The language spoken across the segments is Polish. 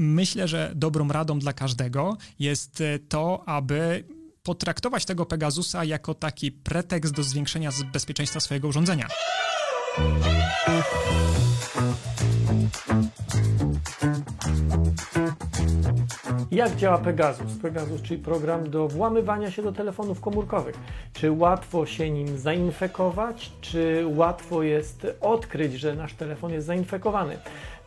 myślę, że dobrą radą dla każdego jest to, aby potraktować tego Pegasusa jako taki pretekst do zwiększenia bezpieczeństwa swojego urządzenia. Jak działa Pegasus? Pegasus, czyli program do włamywania się do telefonów komórkowych. Czy łatwo się nim zainfekować, czy łatwo jest odkryć, że nasz telefon jest zainfekowany?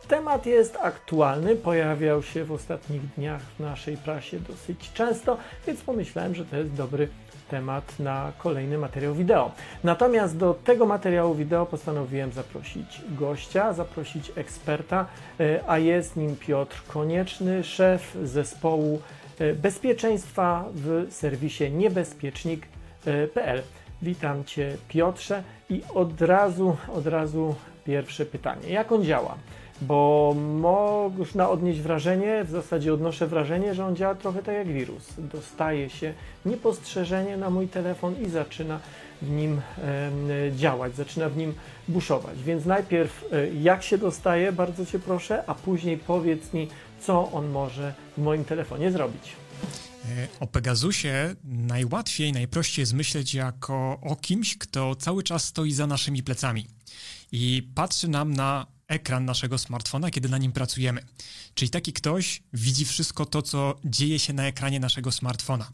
Temat jest aktualny, pojawiał się w ostatnich dniach w naszej prasie dosyć często, więc pomyślałem, że to jest dobry temat na kolejny materiał wideo. Natomiast do tego materiału wideo postanowiłem zaprosić gościa, zaprosić eksperta, e, a jest nim Piotr Konieczny, szef zespołu e, bezpieczeństwa w serwisie niebezpiecznik.pl. Witam Cię Piotrze i od razu, od razu pierwsze pytanie. Jak on działa? Bo można odnieść wrażenie, w zasadzie odnoszę wrażenie, że on działa trochę tak jak wirus. Dostaje się niepostrzeżenie na mój telefon i zaczyna w nim działać, zaczyna w nim buszować. Więc najpierw e, jak się dostaje, bardzo Cię proszę, a później powiedz mi, co on może w moim telefonie zrobić. E, o Pegasusie najłatwiej, najprościej jest myśleć jako o kimś, kto cały czas stoi za naszymi plecami i patrzy nam na ekran naszego smartfona, kiedy na nim pracujemy. Czyli taki ktoś widzi wszystko to, co dzieje się na ekranie naszego smartfona.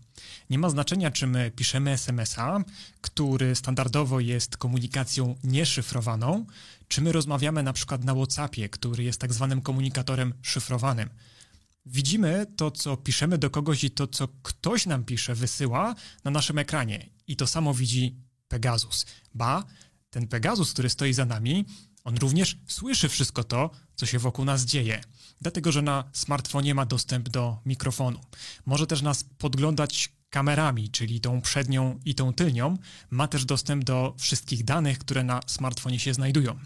Nie ma znaczenia, czy my piszemy SMS-a, który standardowo jest komunikacją nieszyfrowaną, czy my rozmawiamy na przykład na WhatsAppie, który jest tak zwanym komunikatorem szyfrowanym. Widzimy to, co piszemy do kogoś i to, co ktoś nam pisze, wysyła na naszym ekranie. I to samo widzi Pegasus. Ba, ten Pegasus, który stoi za nami, on również słyszy wszystko to, co się wokół nas dzieje, dlatego że na smartfonie ma dostęp do mikrofonu. Może też nas podglądać kamerami, czyli tą przednią i tą tylnią, ma też dostęp do wszystkich danych, które na smartfonie się znajdują.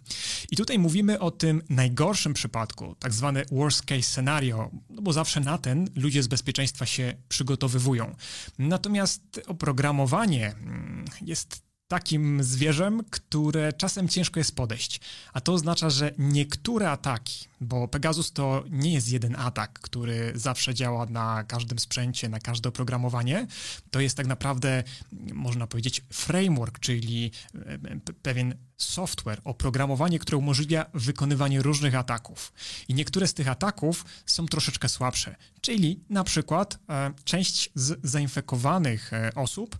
I tutaj mówimy o tym najgorszym przypadku, tak zwany worst case scenario, no bo zawsze na ten ludzie z bezpieczeństwa się przygotowywują. Natomiast oprogramowanie mm, jest takim zwierzem, które czasem ciężko jest podejść. A to oznacza, że niektóre ataki, bo Pegasus to nie jest jeden atak, który zawsze działa na każdym sprzęcie, na każde oprogramowanie. To jest tak naprawdę, można powiedzieć, framework, czyli e, pewien software, oprogramowanie, które umożliwia wykonywanie różnych ataków. I niektóre z tych ataków są troszeczkę słabsze, czyli na przykład e, część z zainfekowanych e, osób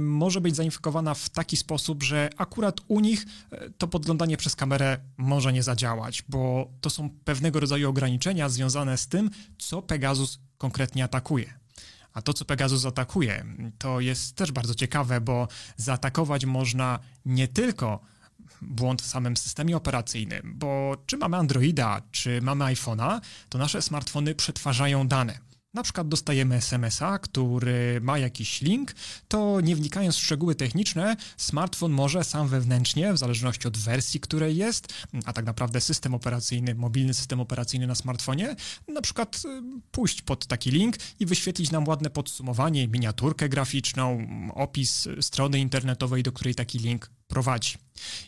może być zainfekowana w taki sposób, że akurat u nich to podglądanie przez kamerę może nie zadziałać, bo to są pewnego rodzaju ograniczenia związane z tym, co Pegasus konkretnie atakuje. A to, co Pegasus atakuje, to jest też bardzo ciekawe, bo zaatakować można nie tylko błąd w samym systemie operacyjnym, bo czy mamy Androida, czy mamy iPhone'a, to nasze smartfony przetwarzają dane na przykład dostajemy SMS-a, który ma jakiś link, to nie wnikając w szczegóły techniczne, smartfon może sam wewnętrznie, w zależności od wersji, której jest, a tak naprawdę system operacyjny, mobilny system operacyjny na smartfonie, na przykład y, pójść pod taki link i wyświetlić nam ładne podsumowanie, miniaturkę graficzną, opis strony internetowej, do której taki link prowadzi.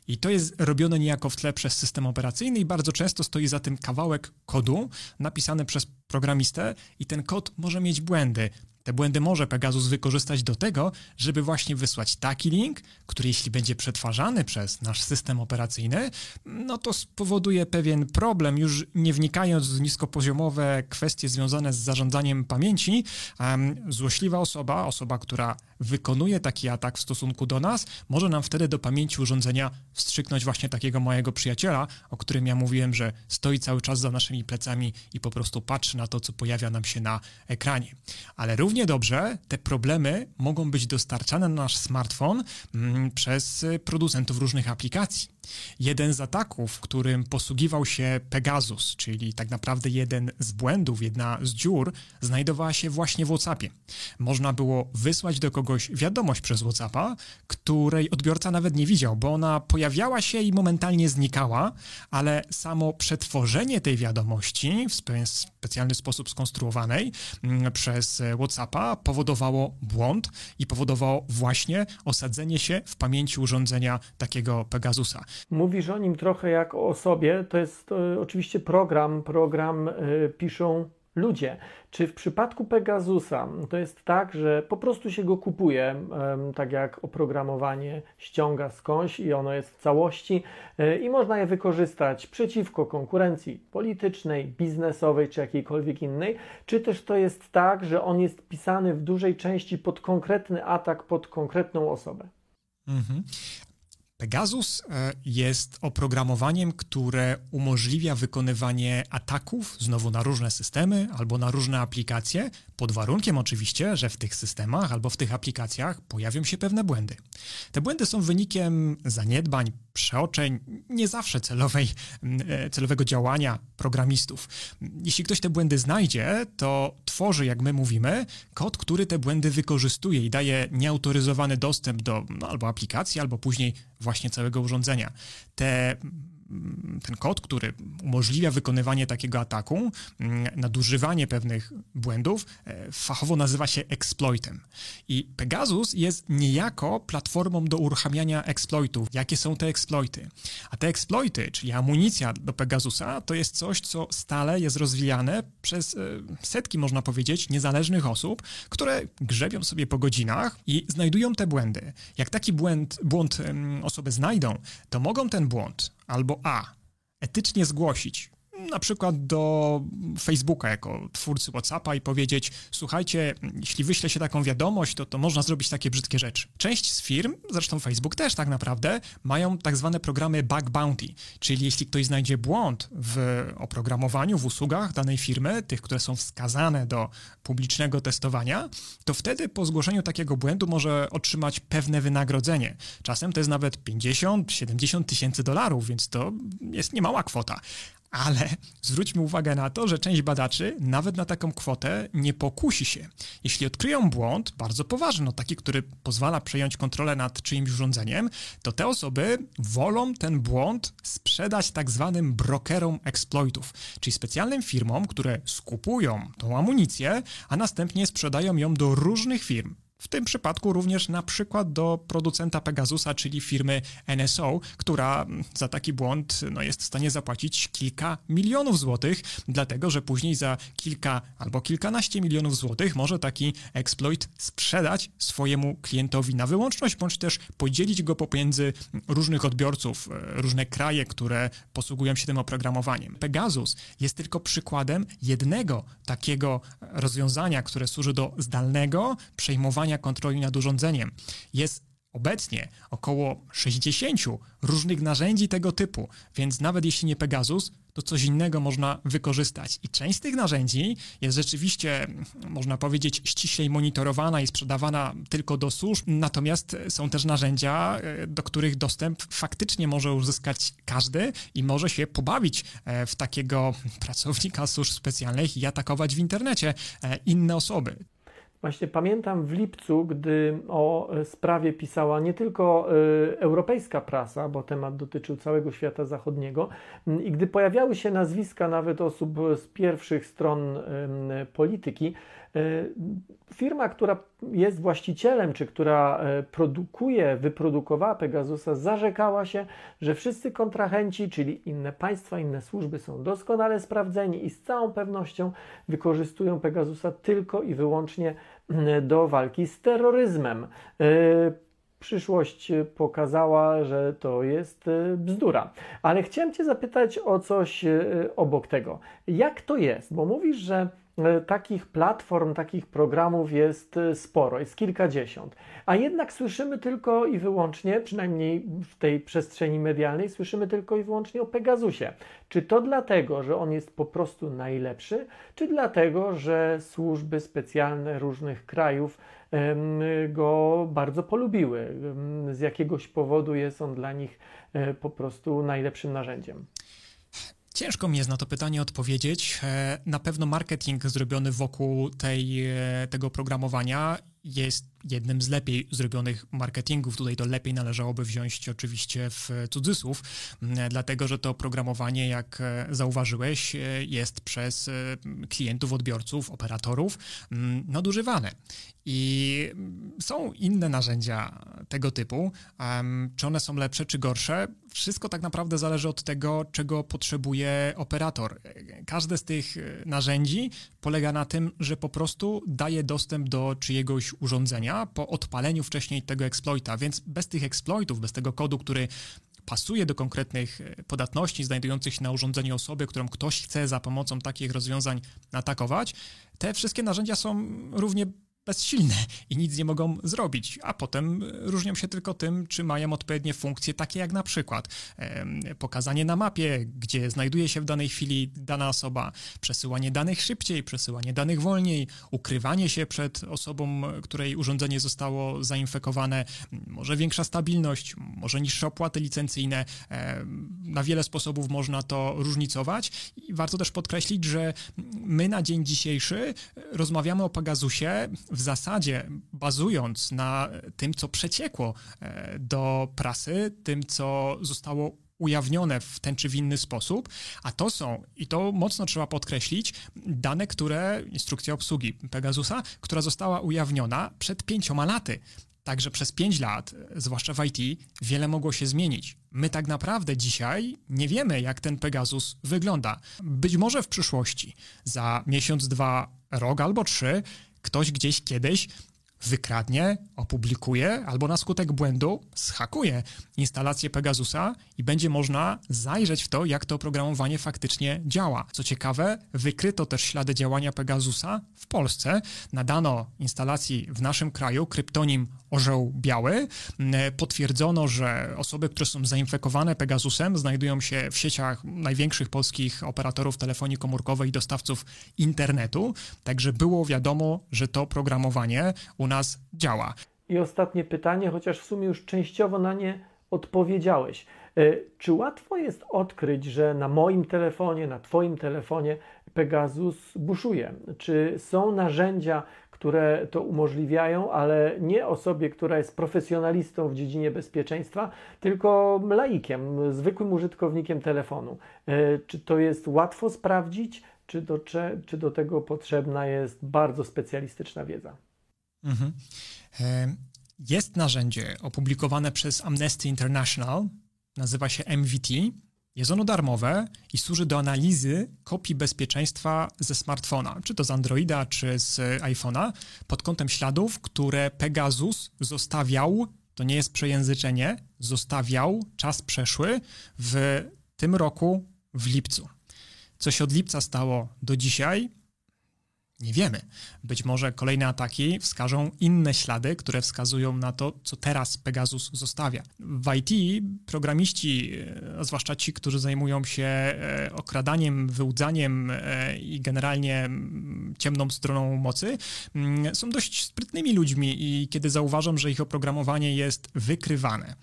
I to jest robione niejako w tle przez system operacyjny i bardzo często stoi za tym kawałek kodu napisany przez programistę i ten kod może mieć błędy. Te błędy może Pegasus wykorzystać do tego, żeby właśnie wysłać taki link, który jeśli będzie przetwarzany przez nasz system operacyjny, no to spowoduje pewien problem, już nie wnikając w niskopoziomowe kwestie związane z zarządzaniem pamięci, złośliwa osoba, osoba, która wykonuje taki atak w stosunku do nas, może nam wtedy do pamięci urządzenia wstrzyknąć właśnie takiego mojego przyjaciela, o którym ja mówiłem, że stoi cały czas za naszymi plecami i po prostu patrzy na to, co pojawia nam się na ekranie. Ale równie dobrze te problemy mogą być dostarczane na nasz smartfon mm, przez producentów różnych aplikacji. Jeden z ataków, którym posługiwał się Pegasus, czyli tak naprawdę jeden z błędów, jedna z dziur, znajdowała się właśnie w WhatsAppie. Można było wysłać do kogoś wiadomość przez WhatsAppa, której odbiorca nawet nie widział, bo ona pojawiała się i momentalnie znikała, ale samo przetworzenie tej wiadomości w specjalny sposób skonstruowanej mm, przez WhatsAppa powodowało błąd i powodowało właśnie osadzenie się w pamięci urządzenia takiego Pegasusa. Mówisz o nim trochę jak o osobie. To jest e, oczywiście program, program e, piszą ludzie. Czy w przypadku Pegasusa to jest tak, że po prostu się go kupuje, tak jak oprogramowanie ściąga skądś i ono jest w całości e, i można je wykorzystać przeciwko konkurencji politycznej, biznesowej czy jakiejkolwiek innej? Czy też to jest tak, że on jest pisany w dużej części pod konkretny atak, pod konkretną osobę? Mhm. Pegasus e, jest oprogramowaniem, które umożliwia wykonywanie ataków znowu na różne systemy albo na różne aplikacje, pod warunkiem oczywiście, że w tych systemach albo w tych aplikacjach pojawią się pewne błędy. Te błędy są wynikiem zaniedbań, przeoczeń, nie zawsze celowej, e, celowego działania programistów. Jeśli ktoś te błędy znajdzie, to tworzy, jak my mówimy, kod, który te błędy wykorzystuje i daje nieautoryzowany dostęp do no, albo aplikacji, albo później właśnie całego urządzenia. Te ten kod, który umożliwia wykonywanie takiego ataku, mm, nadużywanie pewnych błędów, e, fachowo nazywa się exploitem. I Pegasus jest niejako platformą do uruchamiania exploitów. Jakie są te exploity? A te exploity, czyli amunicja do Pegasusa, to jest coś, co stale jest rozwijane przez e, setki, można powiedzieć, niezależnych osób, które grzebią sobie po godzinach i znajdują te błędy. Jak taki błąd, błąd osoby znajdą, to mogą ten błąd albo A. Etycznie zgłosić na przykład do Facebooka jako twórcy WhatsAppa i powiedzieć: Słuchajcie, jeśli wyśle się taką wiadomość, to, to można zrobić takie brzydkie rzeczy. Część z firm, zresztą Facebook też tak naprawdę, mają tak zwane programy bug bounty, czyli jeśli ktoś znajdzie błąd w oprogramowaniu, w usługach danej firmy, tych, które są wskazane do publicznego testowania, to wtedy po zgłoszeniu takiego błędu może otrzymać pewne wynagrodzenie. Czasem to jest nawet 50-70 tysięcy dolarów, więc to jest niemała kwota. Ale zwróćmy uwagę na to, że część badaczy nawet na taką kwotę nie pokusi się. Jeśli odkryją błąd, bardzo poważny, no taki, który pozwala przejąć kontrolę nad czyimś urządzeniem, to te osoby wolą ten błąd sprzedać tak zwanym brokerom exploitów, czyli specjalnym firmom, które skupują tą amunicję, a następnie sprzedają ją do różnych firm, w tym przypadku również na przykład do producenta Pegasusa, czyli firmy NSO, która za taki błąd no, jest w stanie zapłacić kilka milionów złotych, dlatego że później za kilka albo kilkanaście milionów złotych może taki exploit sprzedać swojemu klientowi na wyłączność, bądź też podzielić go pomiędzy różnych odbiorców, e, różne kraje, które posługują się tym oprogramowaniem. Pegasus jest tylko przykładem jednego takiego rozwiązania, które służy do zdalnego przejmowania kontroli nad urządzeniem. Jest obecnie około 60 różnych narzędzi tego typu, więc nawet jeśli nie Pegasus, to coś innego można wykorzystać. I część z tych narzędzi jest rzeczywiście, można powiedzieć, ściślej monitorowana i sprzedawana tylko do służb, natomiast są też narzędzia, e, do których dostęp faktycznie może uzyskać każdy i może się pobawić e, w takiego pracownika służb specjalnych i atakować w internecie e, inne osoby. Właśnie pamiętam w lipcu, gdy o sprawie pisała nie tylko y, europejska prasa, bo temat dotyczył całego świata zachodniego, i gdy pojawiały się nazwiska nawet osób z pierwszych stron polityki, firma, która jest właścicielem, czy która e, produkuje, wyprodukowała Pegasusa, zarzekała się, że wszyscy kontrahenci, czyli inne państwa, inne służby są doskonale sprawdzeni i z całą pewnością wykorzystują Pegasusa tylko i wyłącznie do walki z terroryzmem. E, przyszłość pokazała, że to jest e, bzdura. Ale chciałem Cię zapytać o coś obok tego. Jak to jest? Bo mówisz, że E, takich platform, takich programów jest e, sporo, jest kilkadziesiąt. A jednak słyszymy tylko i wyłącznie, przynajmniej w tej przestrzeni medialnej, słyszymy tylko i wyłącznie o Pegasusie. Czy to dlatego, że on jest po prostu najlepszy, czy dlatego, że służby specjalne różnych krajów go bardzo polubiły? Z jakiegoś powodu jest on dla nich e, po prostu najlepszym narzędziem. Ciężko mi jest na to pytanie odpowiedzieć. E, na pewno marketing zrobiony wokół tej, e, tego programowania jest jednym z lepiej zrobionych marketingów. Tutaj to lepiej należałoby wziąć oczywiście w cudzysłów, dlatego że to oprogramowanie, jak e, zauważyłeś, jest przez klientów, odbiorców, operatorów nadużywane. I są inne narzędzia tego typu. Czy one są lepsze, czy gorsze? Wszystko tak naprawdę zależy od tego, czego potrzebuje operator. Każde z tych narzędzi polega na tym, że po prostu daje dostęp do czyjegoś urządzenia po odpaleniu wcześniej tego exploita, więc bez tych exploitów, bez tego kodu, który pasuje do konkretnych podatności znajdujących się na urządzeniu osoby, którą ktoś chce za pomocą takich rozwiązań atakować, te wszystkie narzędzia są równie bezsilne i nic nie mogą zrobić, a potem różnią się tylko tym, czy mają odpowiednie funkcje, takie jak na przykład pokazanie na mapie, gdzie znajduje się w danej chwili dana osoba, przesyłanie danych szybciej, przesyłanie danych wolniej, ukrywanie się przed osobą, której urządzenie zostało zainfekowane, może większa stabilność, może niższe opłaty licencyjne. Na wiele sposobów można to różnicować i warto też podkreślić, że my na dzień dzisiejszy rozmawiamy o Pegasusie w zasadzie bazując na tym, co przeciekło e, do prasy, tym, co zostało ujawnione w ten czy w inny sposób, a to są, i to mocno trzeba podkreślić, dane, które, instrukcja obsługi Pegasusa, która została ujawniona przed pięcioma laty. Także przez pięć lat, zwłaszcza w IT, wiele mogło się zmienić. My tak naprawdę dzisiaj nie wiemy, jak ten Pegasus wygląda. Być może w przyszłości, za miesiąc, dwa, rok albo trzy, ktoś gdzieś kiedyś wykradnie, opublikuje albo na skutek błędu schakuje instalację Pegasusa i będzie można zajrzeć w to, jak to oprogramowanie faktycznie działa. Co ciekawe, wykryto też ślady działania Pegasusa w Polsce. Nadano instalacji w naszym kraju kryptonim orzeł biały. Potwierdzono, że osoby, które są zainfekowane Pegasusem, znajdują się w sieciach największych polskich operatorów telefonii komórkowej i dostawców internetu. Także było wiadomo, że to programowanie u nas działa. I ostatnie pytanie, chociaż w sumie już częściowo na nie odpowiedziałeś. E, czy łatwo jest odkryć, że na moim telefonie, na Twoim telefonie Pegasus buszuje? Czy są narzędzia, które to umożliwiają, ale nie osobie, która jest profesjonalistą w dziedzinie bezpieczeństwa, tylko laikiem, zwykłym użytkownikiem telefonu? E, czy to jest łatwo sprawdzić, czy do, czy do tego potrzebna jest bardzo specjalistyczna wiedza? Mhm. Jest narzędzie opublikowane przez Amnesty International, nazywa się MVT. Jest ono darmowe i służy do analizy kopii bezpieczeństwa ze smartfona, czy to z Androida, czy z iPhone'a, pod kątem śladów, które Pegasus zostawiał, to nie jest przejęzyczenie, zostawiał czas przeszły w tym roku w lipcu. Co się od lipca stało do dzisiaj, nie wiemy. Być może kolejne ataki wskażą inne ślady, które wskazują na to, co teraz Pegasus zostawia. W IT programiści, e, zwłaszcza ci, którzy zajmują się e, okradaniem, wyłudzaniem e, i generalnie ciemną stroną mocy, są dość sprytnymi ludźmi i kiedy zauważam, że ich oprogramowanie jest wykrywane,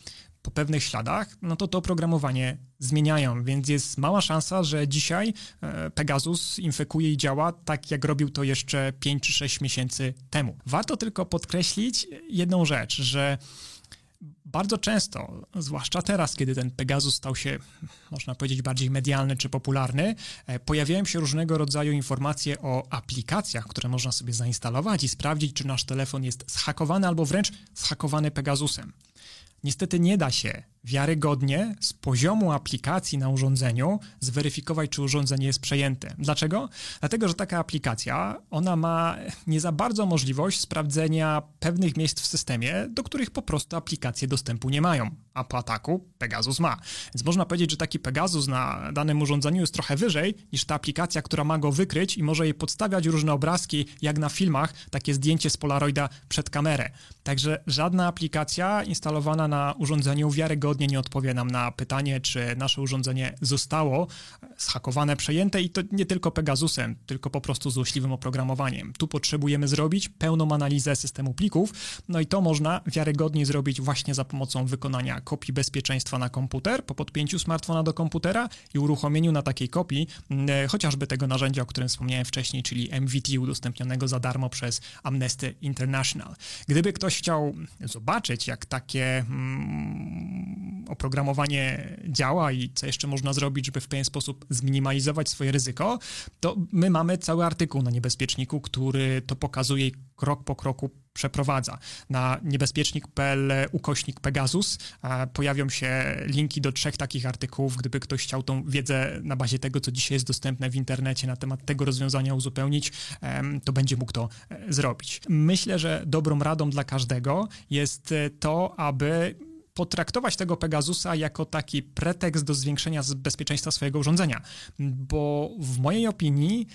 po pewnych śladach, no to to oprogramowanie zmieniają, więc jest mała szansa, że dzisiaj e, Pegasus infekuje i działa tak, jak robił to jeszcze 5 czy 6 miesięcy temu. Warto tylko podkreślić jedną rzecz, że bardzo często, zwłaszcza teraz, kiedy ten Pegasus stał się, można powiedzieć, bardziej medialny czy popularny, e, pojawiają się różnego rodzaju informacje o aplikacjach, które można sobie zainstalować i sprawdzić, czy nasz telefon jest zhakowany albo wręcz zhakowany Pegasusem. Niestety nie da się wiarygodnie z poziomu aplikacji na urządzeniu zweryfikować, czy urządzenie jest przejęte. Dlaczego? Dlatego, że taka aplikacja, ona ma nie za bardzo możliwość sprawdzenia pewnych miejsc w systemie, do których po prostu aplikacje dostępu nie mają, a po ataku Pegasus ma. Więc można powiedzieć, że taki Pegasus na danym urządzeniu jest trochę wyżej niż ta aplikacja, która ma go wykryć i może jej podstawiać różne obrazki, jak na filmach, takie zdjęcie z Polaroida przed kamerę. Także żadna aplikacja instalowana na urządzeniu wiarygodnie nie odpowie nam na pytanie, czy nasze urządzenie zostało zhakowane, przejęte i to nie tylko Pegasusem, tylko po prostu złośliwym oprogramowaniem. Tu potrzebujemy zrobić pełną analizę systemu plików, no i to można wiarygodnie zrobić właśnie za pomocą wykonania kopii bezpieczeństwa na komputer po podpięciu smartfona do komputera i uruchomieniu na takiej kopii e, chociażby tego narzędzia, o którym wspomniałem wcześniej, czyli MVT udostępnionego za darmo przez Amnesty International. Gdyby ktoś chciał zobaczyć, jak takie mm, oprogramowanie działa i co jeszcze można zrobić, żeby w pewien sposób zminimalizować swoje ryzyko, to my mamy cały artykuł na niebezpieczniku, który to pokazuje krok po kroku przeprowadza. Na niebezpiecznik.pl ukośnik Pegasus pojawią się linki do trzech takich artykułów, gdyby ktoś chciał tą wiedzę na bazie tego, co dzisiaj jest dostępne w internecie na temat tego rozwiązania uzupełnić, to będzie mógł to e, zrobić. Myślę, że dobrą radą dla każdego jest e, to, aby potraktować tego Pegasusa jako taki pretekst do zwiększenia bezpieczeństwa swojego urządzenia, bo w mojej opinii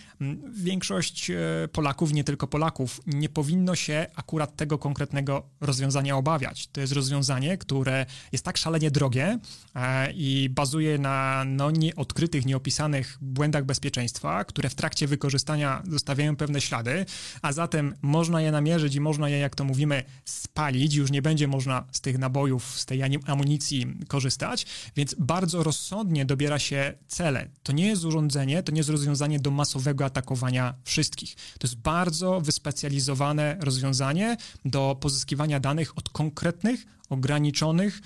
większość e, Polaków, nie tylko Polaków, nie powinno się akurat tego konkretnego rozwiązania obawiać. To jest rozwiązanie, które jest tak szalenie drogie e, i bazuje na no, nieodkrytych, nieopisanych błędach bezpieczeństwa, które w trakcie wykorzystania zostawiają pewne ślady, a zatem można je namierzyć i można je, jak to mówimy, spalić. Już nie będzie można z tych nabojów, z tej tej amunicji korzystać, więc bardzo rozsądnie dobiera się cele. To nie jest urządzenie, to nie jest rozwiązanie do masowego atakowania wszystkich. To jest bardzo wyspecjalizowane rozwiązanie do pozyskiwania danych od konkretnych, ograniczonych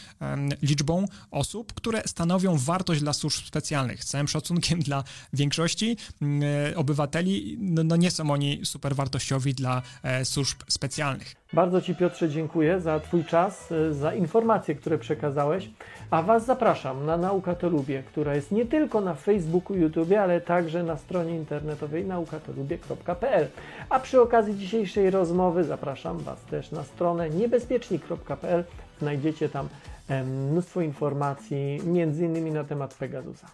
liczbą osób, które stanowią wartość dla służb specjalnych. Z całym szacunkiem dla większości um, obywateli, no, no, nie są oni super wartościowi dla e, służb specjalnych. Bardzo Ci Piotrze dziękuję za Twój czas, e, za informacje, które przekazałeś, a Was zapraszam na Nauka to Lubię, która jest nie tylko na Facebooku, YouTube, ale także na stronie internetowej naukatolubie.pl. A przy okazji dzisiejszej rozmowy zapraszam Was też na stronę niebezpiecznik.pl Znajdziecie tam mnóstwo informacji, między innymi na temat Pegasusa.